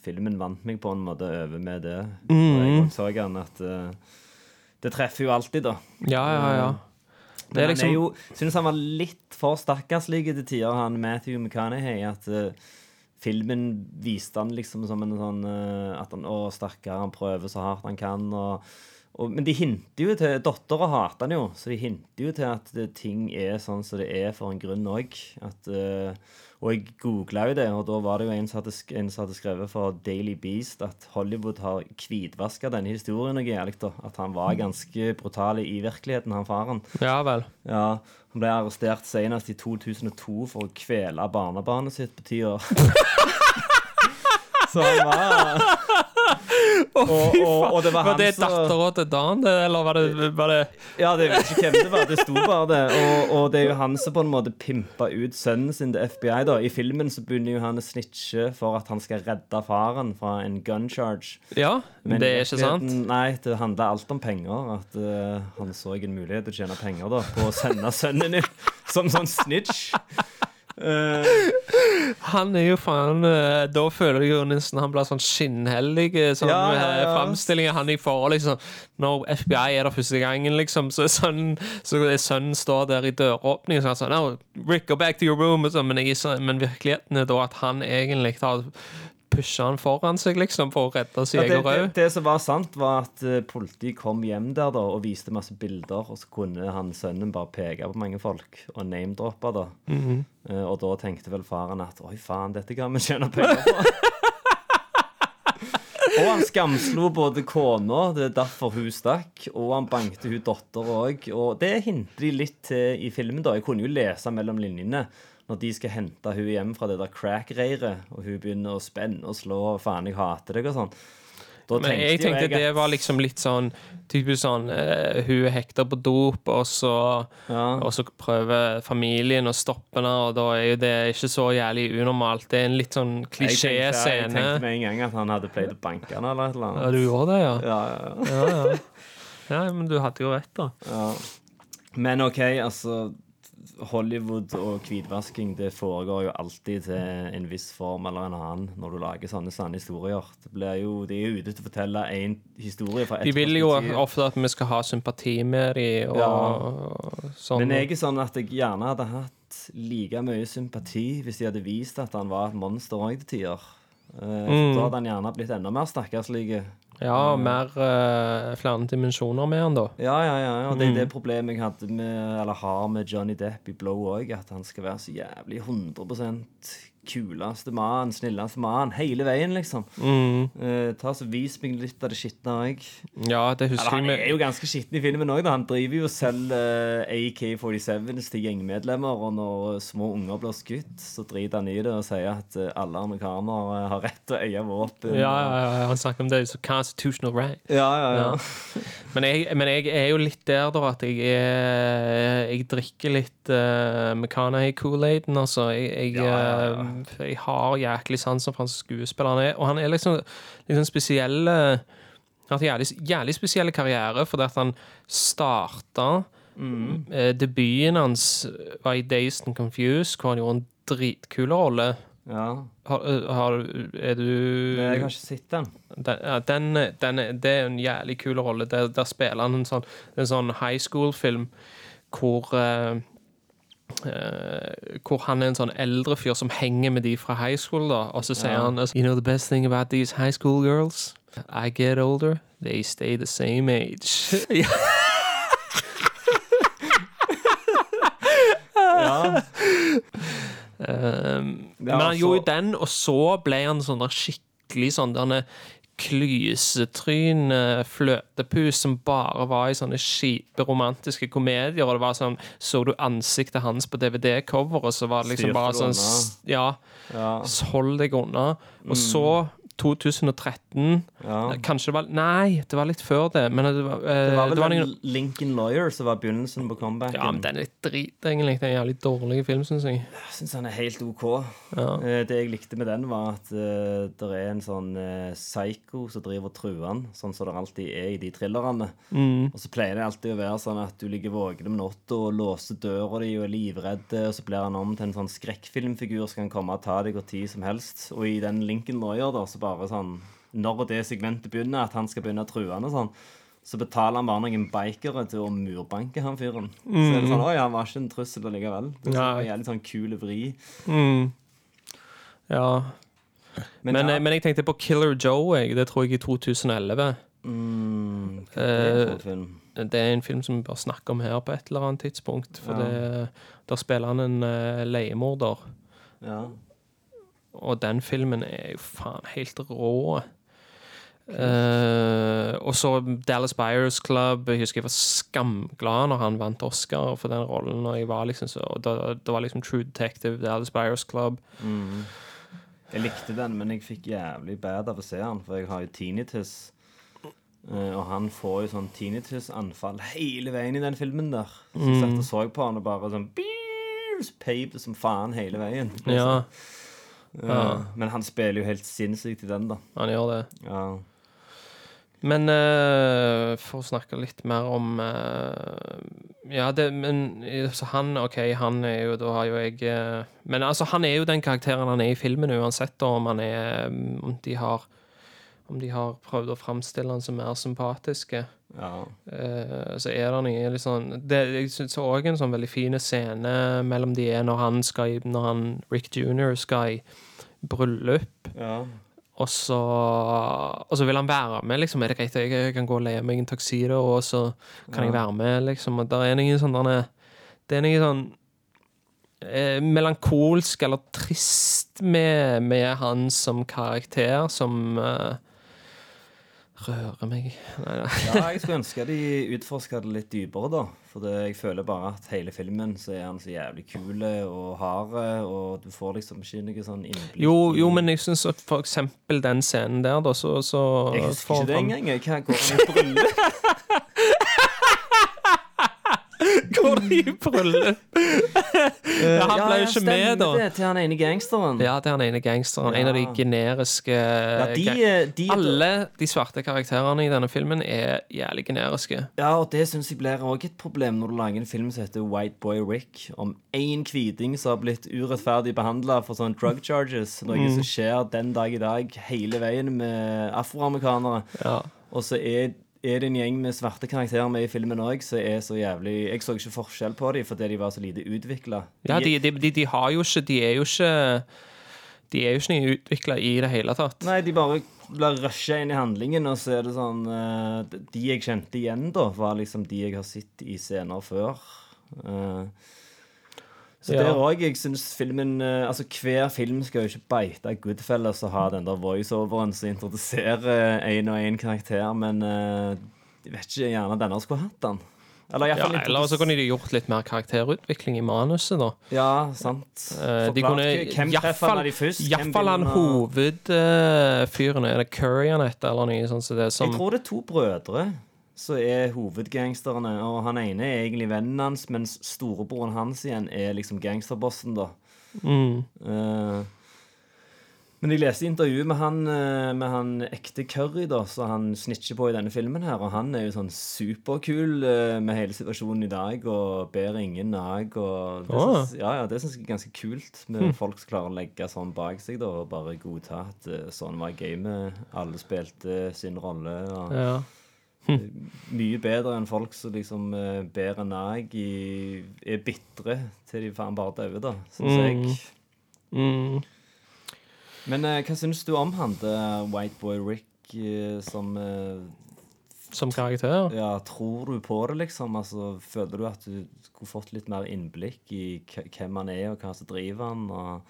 filmen vant meg på en måte over med det. Og jeg Mm. så gjerne at uh, det treffer jo alltid, da. Ja, ja, ja. Det er liksom Men jeg jo, synes han var litt for stakkarslig til tider, han Matthew McConaughey. At uh, filmen viste han liksom som en sånn uh, At han å, stakkar, han prøver så hardt han kan. Og, og, men de hinter jo til Dattera hater han jo, så de hinter jo til at det, ting er sånn som det er for en grunn òg. og jeg googla jo det, og da var det jo en som hadde, hadde skrevet for Daily Beast at Hollywood har hvitvaska denne historien noe jævlig. At han var ganske brutal i virkeligheten, han faren. Ja vel. Ja, Han ble arrestert senest i 2002 for å kvele barnebarnet sitt på ti år. Så han var og, og, og det var Var det dattera til Dan, det, eller var det, var det Ja, det vet ikke hvem det var. Det sto bare det. Og, og det er jo han som på en måte pimpa ut sønnen sin til FBI. da I filmen så begynner jo han å snitche for at han skal redde faren fra en gun charge. Ja, Men det er ikke sant? Nei, det handler alt om penger. At uh, han så en mulighet til å tjene penger da på å sende sønnen din som sånn snitch. Eh, Han er jo faen eh, Da føler jeg jo nesten han blir sånn skinnhellig. eh, Sånn Ja, ja, ja. framstilling han i forhold liksom Når FBI er der første gangen, liksom, så er sønnen Så er sønnen står der i døråpningen og så sånn no, Rick, go back to your room. Og sånn, men, jeg, så- men virkeligheten er da at han egentlig har pusha han foran seg, liksom, for å redde sin Ja, egen det, rød. det som var sant, var at uh, politiet kom hjem der da og viste masse bilder, og så kunne han sønnen bare peke på mange folk og name-droppe, da. Mm -hmm. uh, og da tenkte vel faren at oi, faen, dette kan vi tjene penger på. og han skamslo både kona, det er derfor hun stakk, og han bankte hun dattera òg. Og det hinter de litt til i filmen, da. Jeg kunne jo lese mellom linjene. Når de skal hente hun hjem fra det der crack-reiret, og hun begynner å spenne og slå og 'faen, jeg hater deg' og sånn. Da Men jeg tenkte det at- var liksom litt sånn Typisk sånn uh, Hun er hekta på dop, og så, ja. og så prøver familien å stoppe henne, og da er jo det ikke så jævlig unormalt. Det er en litt sånn klisjé-scene. Jeg tenkte med en gang at han hadde pleid å banke henne eller et eller Ja, du gjorde det, ja? Ja, ja, ja. Ja, ja. ja, men du hadde jo rett, da. Ja. Men OK, altså Hollywood og hvitvasking det foregår jo alltid til en viss form eller en annen når du lager sånne sanne historier. Det blir jo, De er ute til å fortelle en historie fra De vil jo ofte at vi skal ha sympati med dem, og Ja. sånn. Men jeg er sånn at jeg gjerne hadde hatt like mye sympati hvis de hadde vist at han var et monster òg til tider. Eh, Mm. Da hadde han gjerne blitt enda mer stakkarslig. Ja, mer uh, flere dimensjoner med han, da. Ja, ja, ja. ja. Og det er Mm. det problemet jeg hadde med, eller har med Johnny Depp i Blow òg. At han skal være så jævlig 100 kuleste mann, snilleste mann, hele veien, liksom. Mm. Uh, ta så Vis meg litt av det skitne òg. Ja, det husker han jeg er jo ganske skitten i filmen òg. Han driver jo selv eh, AK-47s til gjengmedlemmer, og når små unger blir skutt, så driter han i det og sier at uh, alle amerikanere eh, har rett til å eie våpen. Ja, ja, ja, han snakker om det som constitutional right. ja, ja, ja. Ja. Men jeg, men jeg er jo litt der, da, at jeg er Jeg drikker litt uh, McCanay Kool-Aiden, altså. Jeg, jeg, eh, jeg har jæklig sansen for hans skuespiller. Han er, og han er liksom, liksom spesiell eh, Han har jævlig, jævlig spesiell karriere, fordi at han starta eh, Debuten hans var i Dazed and Confused, hvor han gjorde en dritkul rolle. ja. Har, eh, har, er du jeg har ikke sett den. den, ja, den, den, det er en jævlig kul rolle. Der, der spiller han en sånn, en sånn high school-film hvor eh, eh, Hvor han er en sånn eldre fyr som henger med de fra high school, da. Og så sier Ja. han You know the best thing about these high school girls? I get older, they stay the same age. Ja. Um, men han gjorde jo den, og så ble han sånn der skikkelig sånn derne klysetryn, fløtepus, som bare var i sånne kjipe romantiske komedier. Og det var sånn, Så du ansiktet hans på DVD-cover, og så var det liksom bare sånn Ja, Ja. hold deg unna. Og så 2013 ja. Kanskje det var Nei, det var litt før det. Men det var, eh, Det var vel noen- den Lincoln Lawyer som var begynnelsen på comebacken. Ja, men den er litt drit, egentlig. Det er en jævlig dårlig film, syns jeg. Jeg syns han er helt OK. Ja. Eh, Det jeg likte med den, var at uh, det er en sånn uh, psycho som driver og truer han, sånn som det alltid er i de thrillerne. Mm. Og så pleier det alltid å være sånn at du ligger våken om natta og låser døra di og er livredd, og så blir han om til en sånn skrekkfilmfigur som kan komme og ta deg og tid som helst. Og i den Lincoln Lawyer, da, så bare sånn Når det segmentet begynner, at han skal begynne å true han og sånn, så betaler han bare noen bikere til å murbanke han fyren. Så er det sånn Oi, han var ikke en trussel allikevel. Det er sånn, en jævlig sånn kul vri. Mm. Ja. Men, ja. eh, men jeg tenkte på Killer Joe. Jeg. Det tror jeg i 2011. Mm, hva er det film? Det er en film som vi bør snakke om her på et eller annet tidspunkt. For Ja. det, der spiller han en uh, leiemorder. Ja. Og den filmen er jo faen helt rå. Uh, og så Dallas Buyers Club. Jeg husker jeg var skamglad når han vant Oscar for den rollen. Og jeg var liksom så, da, Det var liksom True Detective, Dallas Buyers Club. Mm. Jeg likte den, men jeg fikk jævlig bad av å se den, for jeg har jo tinnitus. Uh, og han får jo sånn tinnitus-anfall hele veien i den filmen der. Så jeg satt og så på han og bare sånn Peip som faen hele veien. Ja, Eh, Men han spiller jo helt sinnssykt i den, da. han gjør det. Ja. Men uh, for å snakke litt mer om uh, Ja, det Men så han OK, han er jo Da har jo jeg uh, Men altså, han er jo den karakteren han er i filmen, uansett da, om han er Om de har Om de har prøvd å framstille han som mer sympatiske. ja. Så er det noe litt sånn det, Jeg syns òg en sånn veldig fin scene mellom de er når han skal Når han, Rick jr. skal i bryllup. ja. Og så, og så vil han være med, liksom. Er det greit? Jeg kan gå og leie meg en tuxedo, og så kan jeg være med, liksom. Og det er noe sånn Det er noe sånn eh, melankolsk eller trist med, med han som karakter, som eh, rører meg. Ja, jeg skulle ønske de utforska det litt dypere, da. For det, jeg føler bare at hele filmen så er han så jævlig kul og hard, og du får liksom ikke noe sånn innblikk Jo, jo, men jeg syns at for eksempel den scenen der, da, så, så Jeg husker ikke det engang. Hva går han i bryllup? Går de i bryllup? ja, han ble jo ikke med, da. Det, til han ene gangsteren. Ja, det er han ene gangsteren. En av de generiske Ja, de, de, Alle de svarte karakterene i denne filmen er jævlig generiske. Ja, og det syns jeg blir òg et problem når du lager en film som heter White Boy Rick, om én hviting som har blitt urettferdig behandla for sånn drug charges. Noe Mm. som skjer den dag i dag hele veien med afroamerikanere. Ja. Og så er, er det en gjeng med svarte karakterer med i filmen òg, som er så jævlig Jeg så ikke forskjell på dem fordi de var så lite utvikla. Ja, de, de, de, de har jo ikke De er jo ikke De er jo ikke utvikla i det hele tatt. Nei, de bare blir rusha inn i handlingen, og så er det sånn eh, De jeg kjente igjen, da, var liksom de jeg har sett i scener før. Eh, så Ja. der òg, jeg syns filmen eh, Altså, hver film skal jo ikke beite Goodfellas og ha den der voiceoveren som introduserer én og én karakter, men eh, jeg vet ikke, gjerne denne skulle hatt den. Eller Ja, eller så kunne de gjort litt mer karakterutvikling i manuset, da. Ja, sant. Eh, De kunne iallfall Iallfall han hovedfyren. Er det Curry han heter, eller noe sånt som det? Som, Jeg tror det er to brødre som er hovedgangsterne. Og han ene er egentlig vennen hans, mens storebroren hans igjen er liksom gangsterbossen, da. mm, Uh, men jeg leste intervjuet med han, eh, med han ekte Curry, da, som han snitcher på i denne filmen her. Og han er jo sånn superkul eh, med hele situasjonen i dag, og ber ingen nag. Og det Åh. syns, ja, ja, jeg er ganske kult, med folk som klarer å legge sånn bak seg, da, og bare godta at sånn var gamet. Alle spilte sin rolle. og ja. Mye bedre enn folk som liksom uh, bærer nag i Er bitre til de faen bare dauer, da, syns Mm. jeg. Mm. Men uh, hva syns du om han der White Boy Rick uh, som eh, Som karakter. Ja, tror du på det, liksom? Altså, Føler du at du skulle fått litt mer innblikk i hvem han er, og hva som driver han? Og...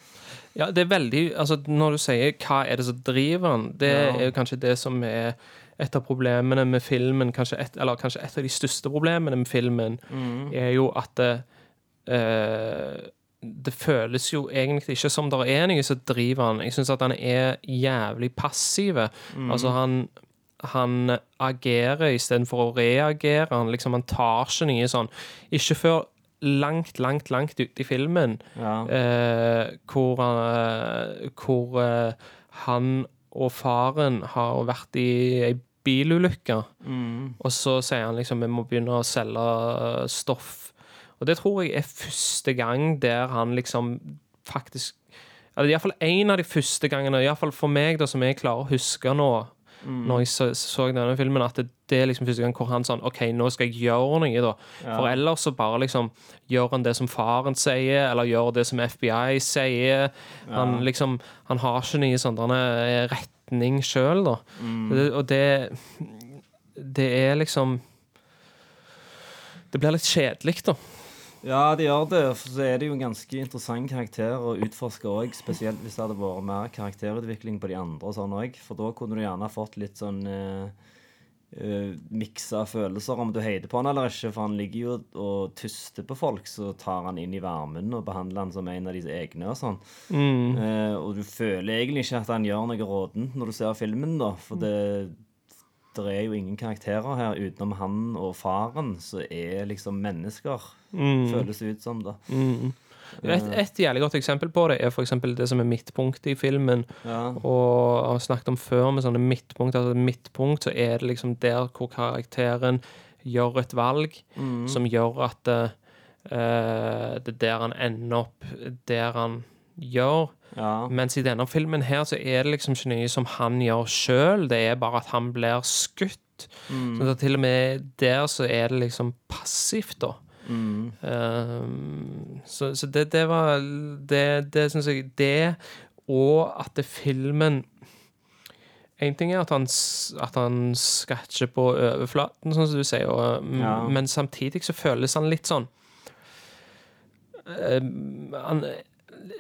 Ja, det er veldig Altså, når du sier 'hva er det som driver han', det Ja. er jo kanskje det som er et av problemene med filmen, kanskje et, eller kanskje et av de største problemene med filmen, er jo at det, eh, det føles jo egentlig ikke som det er noe som driver han. Jeg syns at han er jævlig passiv. Altså, han han agerer istedenfor å reagere. Han liksom, han tar ikke nye sånn Ikke før langt, langt, langt ute i filmen Ja. eh, hvor, han- hvor eh, han og faren har vært i ei bilulykke. Og så sier han liksom vi må begynne å selge eh, stoff. Og det tror jeg er første gang der han liksom faktisk Eller iallfall en av de første gangene, iallfall for meg, da, som jeg klarer å huske nå, når jeg så, så denne filmen, at det, det er liksom første gang hvor han sånn OK, nå skal jeg gjøre noe, da. For ellers så bare liksom gjør han det som faren sier, eller gjør det som FBI sier. Han liksom Han har ikke noe sånn denne retning sjøl, da. Mm. og det Det er liksom Det blir litt kjedelig, da. Ja, det gjør det. For så er det jo en ganske interessant karakter å utforske òg. Spesielt hvis det hadde vært mer karakterutvikling på de andre og sånn òg. For da kunne du gjerne fått litt sånn uh, miksa følelser om du heier på han eller ikke. For han ligger jo og tuster på folk, så tar han inn i varmen og behandler han som en av dine egne og sånn. Eh, og du føler egentlig ikke at han gjør noe rådent når du ser filmen, da. For det det er jo ingen karakterer her utenom han og faren som er liksom mennesker. Føles det ut som, da. Et, et jævlig godt eksempel på det er eksempel det som er midtpunktet i filmen. Ja. Og jeg har snakket om før med sånne midtpunkt. Altså midtpunkt så er det liksom der hvor karakteren gjør et valg som gjør at uh, det er der han ender opp der han gjør. Ja. Mens i denne filmen her så er det liksom ikke noe som han gjør sjøl, det er bare at han blir skutt. Så til og med der så er det liksom passivt, da. Um, så så det, det var Det, det syns jeg Det, og at det filmen En ting er at han, at han scratcher på overflaten, sånn som du sier, og, mm, Ja. men samtidig så føles han litt sånn uh, han,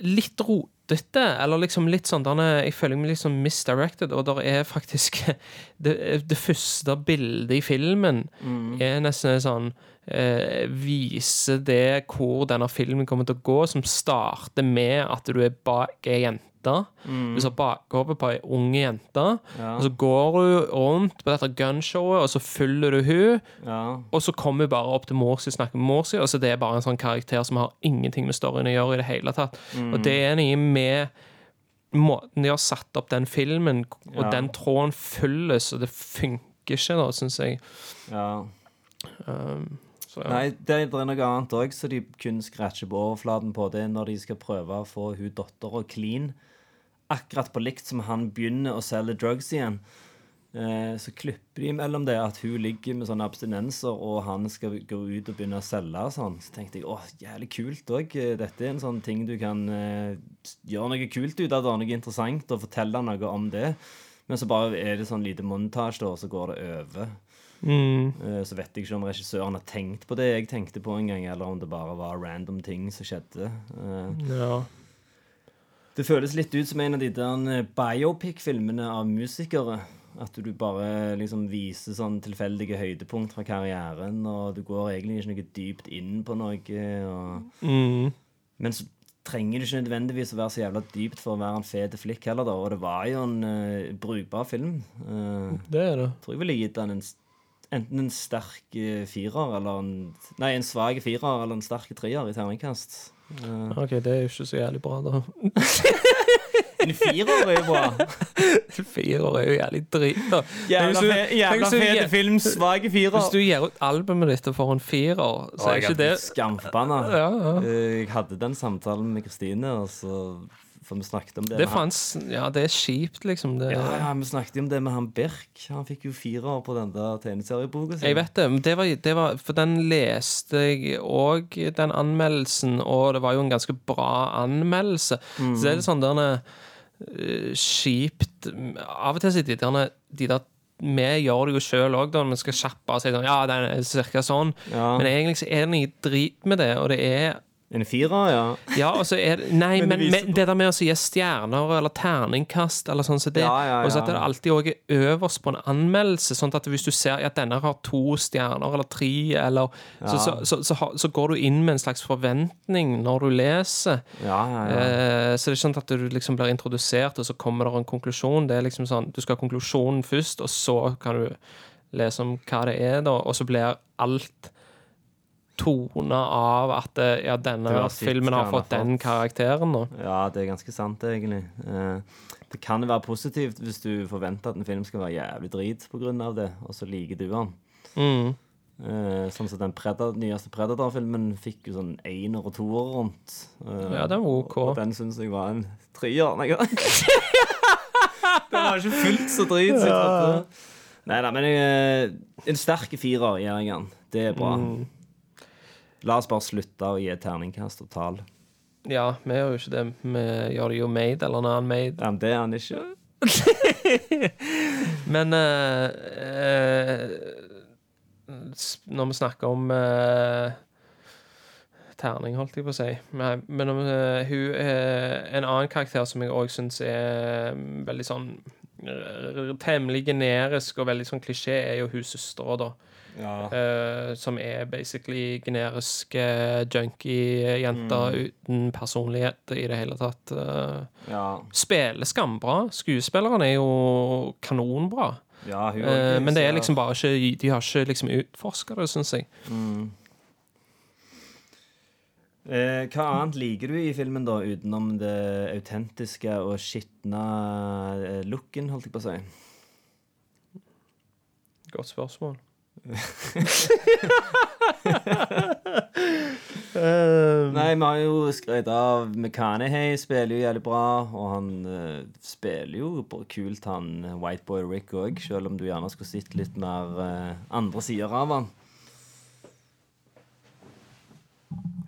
Litt rotete, eller liksom litt sånn er, Jeg føler meg litt sånn misdirected, og der er faktisk Det, det første bildet i filmen er nesten sånn eh, Viser det hvor denne filmen kommer til å gå, som starter med at du er bak ei jente. Du ser bakhodet på ei ung jente, og så går du rundt på dette gunshowet, og så følger du hun Ja. og så kommer hun bare opp til mor si, snakker med mor si, og så det er bare en sånn karakter som har ingenting med storyen å gjøre i det hele tatt. Og det er noe med måten de har satt opp den filmen, og Ja. den tråden følges, og det funker ikke, da, syns jeg. ja. Så, ja. Nei, det er noe annet òg som de kun scratcher på overflaten på. Det er når de skal prøve å få hun dattera clean. Akkurat på likt som han begynner å selge drugs igjen. Eh, så klipper de mellom det at hun ligger med sånne abstinenser, og han skal gå ut og begynne å selge sånn. Så tenkte jeg åh, jævlig kult òg. Dette er en sånn ting du kan eh, gjøre noe kult ut av, det, noe interessant, og fortelle noe om det. Men så bare er det sånn lite montasje, og så går det over. Mm. Eh, Så vet jeg ikke om regissøren har tenkt på det jeg tenkte på en gang, eller om det bare var random ting som skjedde. Eh, ja. Det føles litt ut som en av de der eh, biopic-filmene av musikere. At du bare liksom viser sånn tilfeldige høydepunkt fra karrieren, og du går egentlig ikke noe dypt inn på noe. Og... Mm. Men så trenger det ikke nødvendigvis å være så jævla dypt for å være en fet flikk heller, da. Og det var jo en uh, brukbar film. Uh, Det er det. tror jeg ville gitt den en, enten en sterk eh, firer eller en Nei, en svak firer eller en sterk treer i terningkast. Uh, OK, det er jo ikke så jævlig bra, da. en firer er jo bra. firer er jo jævlig drit, da. Jævla, fe, jævla film, svake firer. Hvis du gir ut albumet ditt og får en firer, så er ikke det Skamforbanna. Ja, ja. Eh, Jeg hadde den samtalen med Kristine, og så For vi snakket om det. Det fanns Ja, det er kjipt, liksom. Det, ja, ja, vi snakket jo om det med han Birk. Han fikk jo fire år på den der tegneserieboka si. Jeg vet det, det var, det var For den leste jeg òg, den anmeldelsen, og det var jo en ganske bra anmeldelse. Så det er litt sånn der uh, kjipt Av og til så er de der, de der vi gjør det jo sjøl òg, når vi skal kjappe og si sånn Ja, den er cirka sånn. Ja. Men egentlig så er det noe drit med det, og det er En firer, ja. Ja, og så er Nei, Men men, det men det der med å gi stjerner eller terningkast eller sånn som det, Ja, ja, og så at det alltid òg er øverst på en anmeldelse, sånn at hvis du ser at denne har to stjerner eller tre, eller så, så, så, så, så går du inn med en slags forventning når du leser. Ja, ja, ja. Eh, så det er ikke sånn at du liksom blir introdusert, og så kommer det en konklusjon. Det er liksom sånn, Du skal ha konklusjonen først, og så kan du lese om hva det er, da, og så blir alt tona av at eh, ja, denne filmen har fått den karakteren, da. Ja, det er ganske sant, egentlig. Eh, Det kan være positivt hvis du forventer at en film skal være jævlig drit av det, og så liker du den. Mm. Eh, sånn som den Predator, nyeste Predator-filmen fikk jo sånn einer og toer rundt. Ja, den var OK. Og den syns jeg var en treer. Den var ikke fullt så drit. Ja. Nei da, men jeg, en sterk firer gir jeg den. Det er bra. Mm. La oss bare slutte å gi terningkast og tall. Ja, vi gjør jo ikke det. Vi gjør det jo made, eller non-made. Ja, men det er han ikke. Men uh, uh, Når vi snakker om uh, terning, holdt jeg på å si Nei, Men om, uh, hun er en annen karakter som jeg òg syns er veldig sånn eh, Temmelig generisk og veldig sånn klisjé, er jo hun søstera, da. Eh, som er basically generiske junkie-jenter uten personlighet i det hele tatt. Uh, Ja, spiller skambra. Skuespillerne er jo kanonbra. ja hun uh, men det er liksom bare ikke De har ikke liksom utforska det, syns jeg. Eh, hva annet liker du i filmen, da, utenom det autentiske og skitne looken, holdt jeg på å si? Godt spørsmål. Nei, vi har jo skrevet av McCanahey spiller jo jævlig bra, og han uh, spiller jo kult, han eh, Whiteboy Rick òg, selv om du gjerne skulle sett litt mer uh, andre sider av han.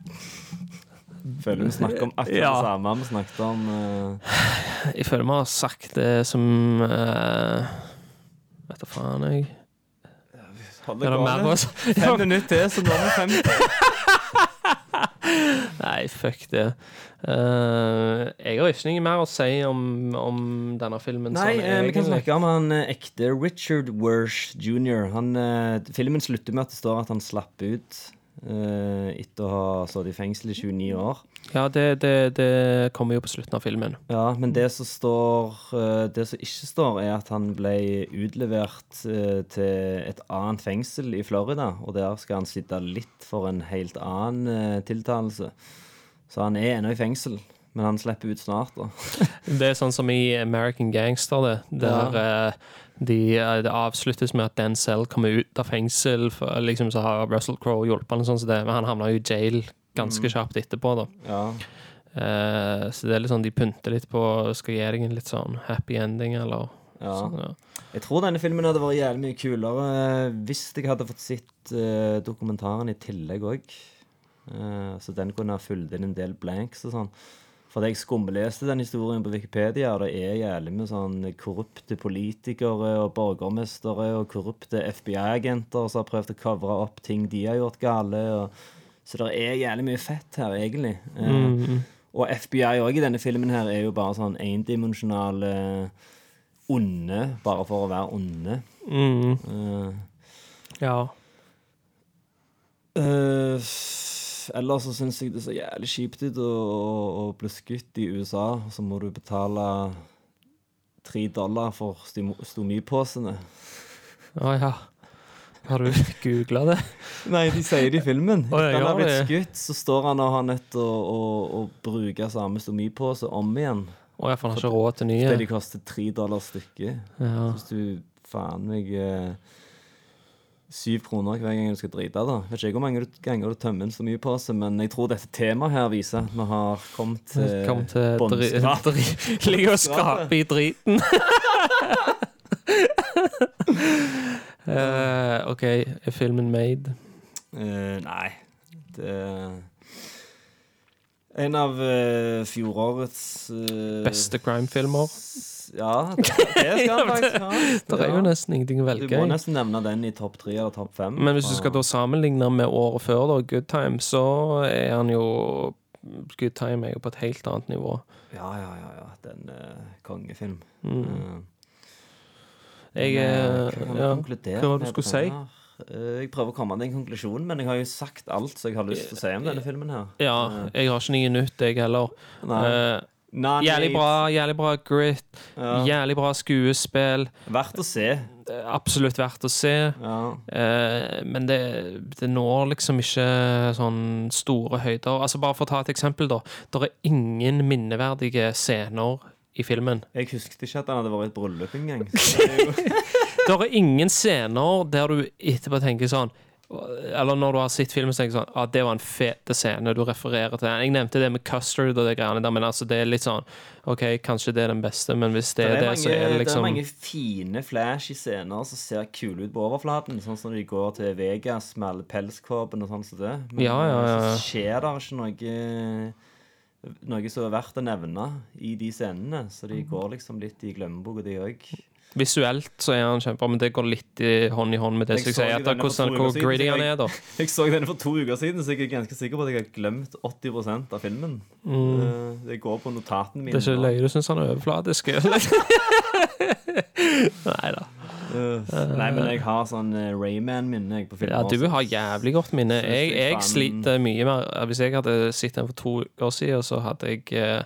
Føler vi snakker om akkurat Ja. det samme vi snakket om uh... Jeg føler vi har sagt det som uh, Vet da faen, jeg. Hold Er det mer å si? Fem minutter til, så når vi 50. Nei, fuck det. Eh, jeg har ikke noe mer å si om, om denne filmen. Nei, sånn, eh, vi kan egentlig. snakke om han eh, ekte Richard Wersh jr. Han, eh, filmen slutter med at det står at han slapp ut etter å ha sittet i fengsel i 29 år. Ja, det, det, det kommer jo på slutten av filmen. Ja, men det som står eh, Det som ikke står, er at han ble utlevert eh, til et annet fengsel i Florida, og der skal han sitte litt for en helt annen eh, tiltalelse. Så han er ennå i fengsel, men han slipper ut snart, da. Det er sånn som i American Gangster, det. Der eh, de, eh, det avsluttes med at Denzel kommer ut av fengsel, for, liksom så har Russell Crowe hjulpet ham, sånn så det, men han havna jo i jail ganske kjapt etterpå, da. Ja. Uh, så det er litt sånn de pynter litt på Skal gi deg en litt sånn happy ending, eller Ja. sånn, ja. Jeg tror denne filmen hadde vært jævlig mye kulere eh, hvis jeg hadde fått sett uh, dokumentaren i tillegg òg. så den kunne ha fulgt inn en del blanks og sånn. For jeg skumleste den historien på Wikipedia, og det er jævlig med sånn korrupte politikere og borgermestere og korrupte FBI-agenter som har prøvd å covre opp ting de har gjort gale. Og, så det er jævlig mye fett her, egentlig. Eh, Og FBI òg i denne filmen her er jo bare sånn endimensjonale onde, bare for å være onde. Mm, Uh, ja. eh, ellers så syns jeg det ser jævlig kjipt ut å, bli skutt i USA, så må du betale tre dollar for stomipåsene. stomiposene. Å ja. Har du googla det? Nei, de sier det i filmen. Oh, ja, han har blitt skutt, så står han og har nødt til å, å, å bruke samme stomipose om igjen. Å ja, for han har ikke råd til Fordi nye. de koster tre dollar stykket. Ja. Hvis du faen meg eh, Syv kroner hver gang du skal drite, da. Vet ikke hvor mange ganger du tømmer inn så mye på seg, men jeg tror dette temaet her viser at vi har kommet til Kom til båndskrap. dri- Ligge og skraper i driten. uh, OK, er filmen made? Uh, nei. Det En av uh, fjorårets Beste crime-filmer? Ja, det, det skal han faktisk ha. Det er jo nesten ingenting å velge. Du må nesten nevne den i topp tre eller topp fem. Men hvis du skal da sammenligne med året før, da, Good Time, så er han jo Good Time er jo på et helt annet nivå. Ja, ja, ja. ja. Den uh, kongefilm. Mm. Eh, Jeg eh, eh, hva ja. Var det du skulle si? her? Eh, Jeg prøver å komme til en konklusjon, men jeg har jo sagt alt som jeg har lyst til å si om denne filmen her. Ja, jeg har ikke noe nytt, jeg heller. Nei. Eh, None jævlig bra, jævlig bra grit. Ja. Jævlig bra skuespill. Verdt å se. Er Absolutt verdt å se. Ja. Eh, men det, det når liksom ikke sånn store høyder. Altså Bare for å ta et eksempel, da. Det er ingen minneverdige scener i filmen. Jeg husket ikke at han hadde vært i et bryllup engang. Det er ingen scener der du etterpå tenker sånn Eller når du har sett filmen, så tenker du sånn ah, det var en fet scene du refererer til. Jeg nevnte det med Custard og det greiene der, men altså det er litt sånn OK, kanskje det er den beste, men hvis det, Det er det, mange, så er det det er liksom mange fine flashy scener som ser kule ut på overflaten. Sånn som de går til Vegas med alle pelskåpene og sånn som det. Men Ja, ja, ja. så skjer det ikke noe Noe som er verdt å nevne i de scenene. Så de går liksom litt i glemmeboka, de òg. Visuelt så er han kjempebra, men det går litt i hånd i hånd med det Jeg sier. At hvordan, hvor gritty han er, da. Jeg så denne for to uker siden, så jeg er ganske sikker på at jeg har glemt 80% av filmen. Mm. Det går på notatene mine. Det er ikke løye du syns han er overflatisk. Nei da. Uh, Nei, men jeg har sånn eh, Rayman-minne på filmer. Ja, du har jævlig godt minne. Jeg, jeg sliter mye mer. Hvis jeg hadde sett den for to uker siden, så hadde jeg eh,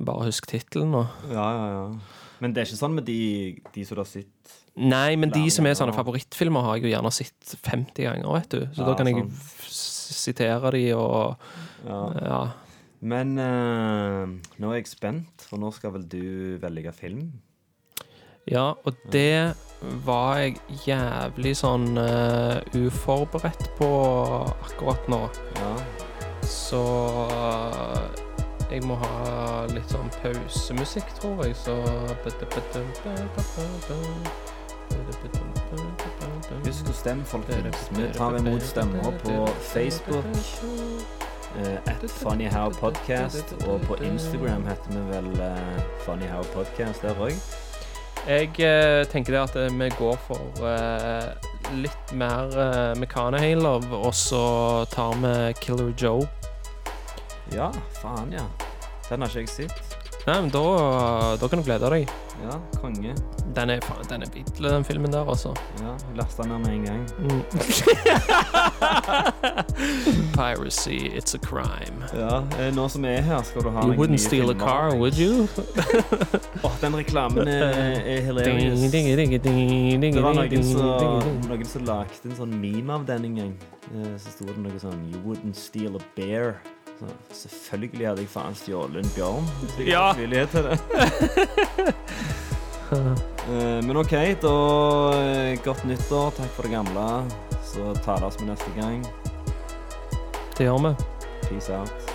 bare husket tittelen. Ja, ja, ja. Men det er ikke sånn med de, de som du har sett Nei, men de som er sånne favorittfilmer, har jeg jo gjerne sett 50 ganger, vet du. Så Ja, da kan jeg sitere de og ja. Ja. Men uh, nå er jeg spent, for nå skal vel du velge film? Ja, og det var jeg jævlig sånn uh, uforberedt på akkurat nå. Ja. Så jeg må ha litt sånn pausemusikk, tror jeg, så Husk å stemme, folkens. Vi tar imot stemmer på Facebook. eh, at Funny How Podcast, og på Instagram heter vi vel eh, Funny How Podcast der òg. Jeg eh, tenker det at vi går for litt mer uh, Love, og så tar vi Killer Joe. Ja, faen, ja. Den har ikke jeg sett. Nei, men da, da kan du glede deg. Ja, konge. Den er, faen, den er vidle, den filmen der, altså. Ja, Lasta ned med en gang. Mm. Piracy, it's a crime. Ja, eh, Nå som vi er her, skal du ha You noen wouldn't nye steal a filmer? car, would you? Åh, den reklamen er, er hilarious. Ding, ding, ding, ding, ding, Det var ding, noen som, ding, ding. noen som lagde en sånn meme av den en gang. Eh, Så sto det noe sånn You wouldn't steal a bear. Så, selvfølgelig hadde jeg faen stjålet en bjørn. jeg Ja. til det. Eh, Men OK, da eh, Godt nyttår. Takk for det gamle. Så tales vi neste gang. Det gjør vi. Peace out.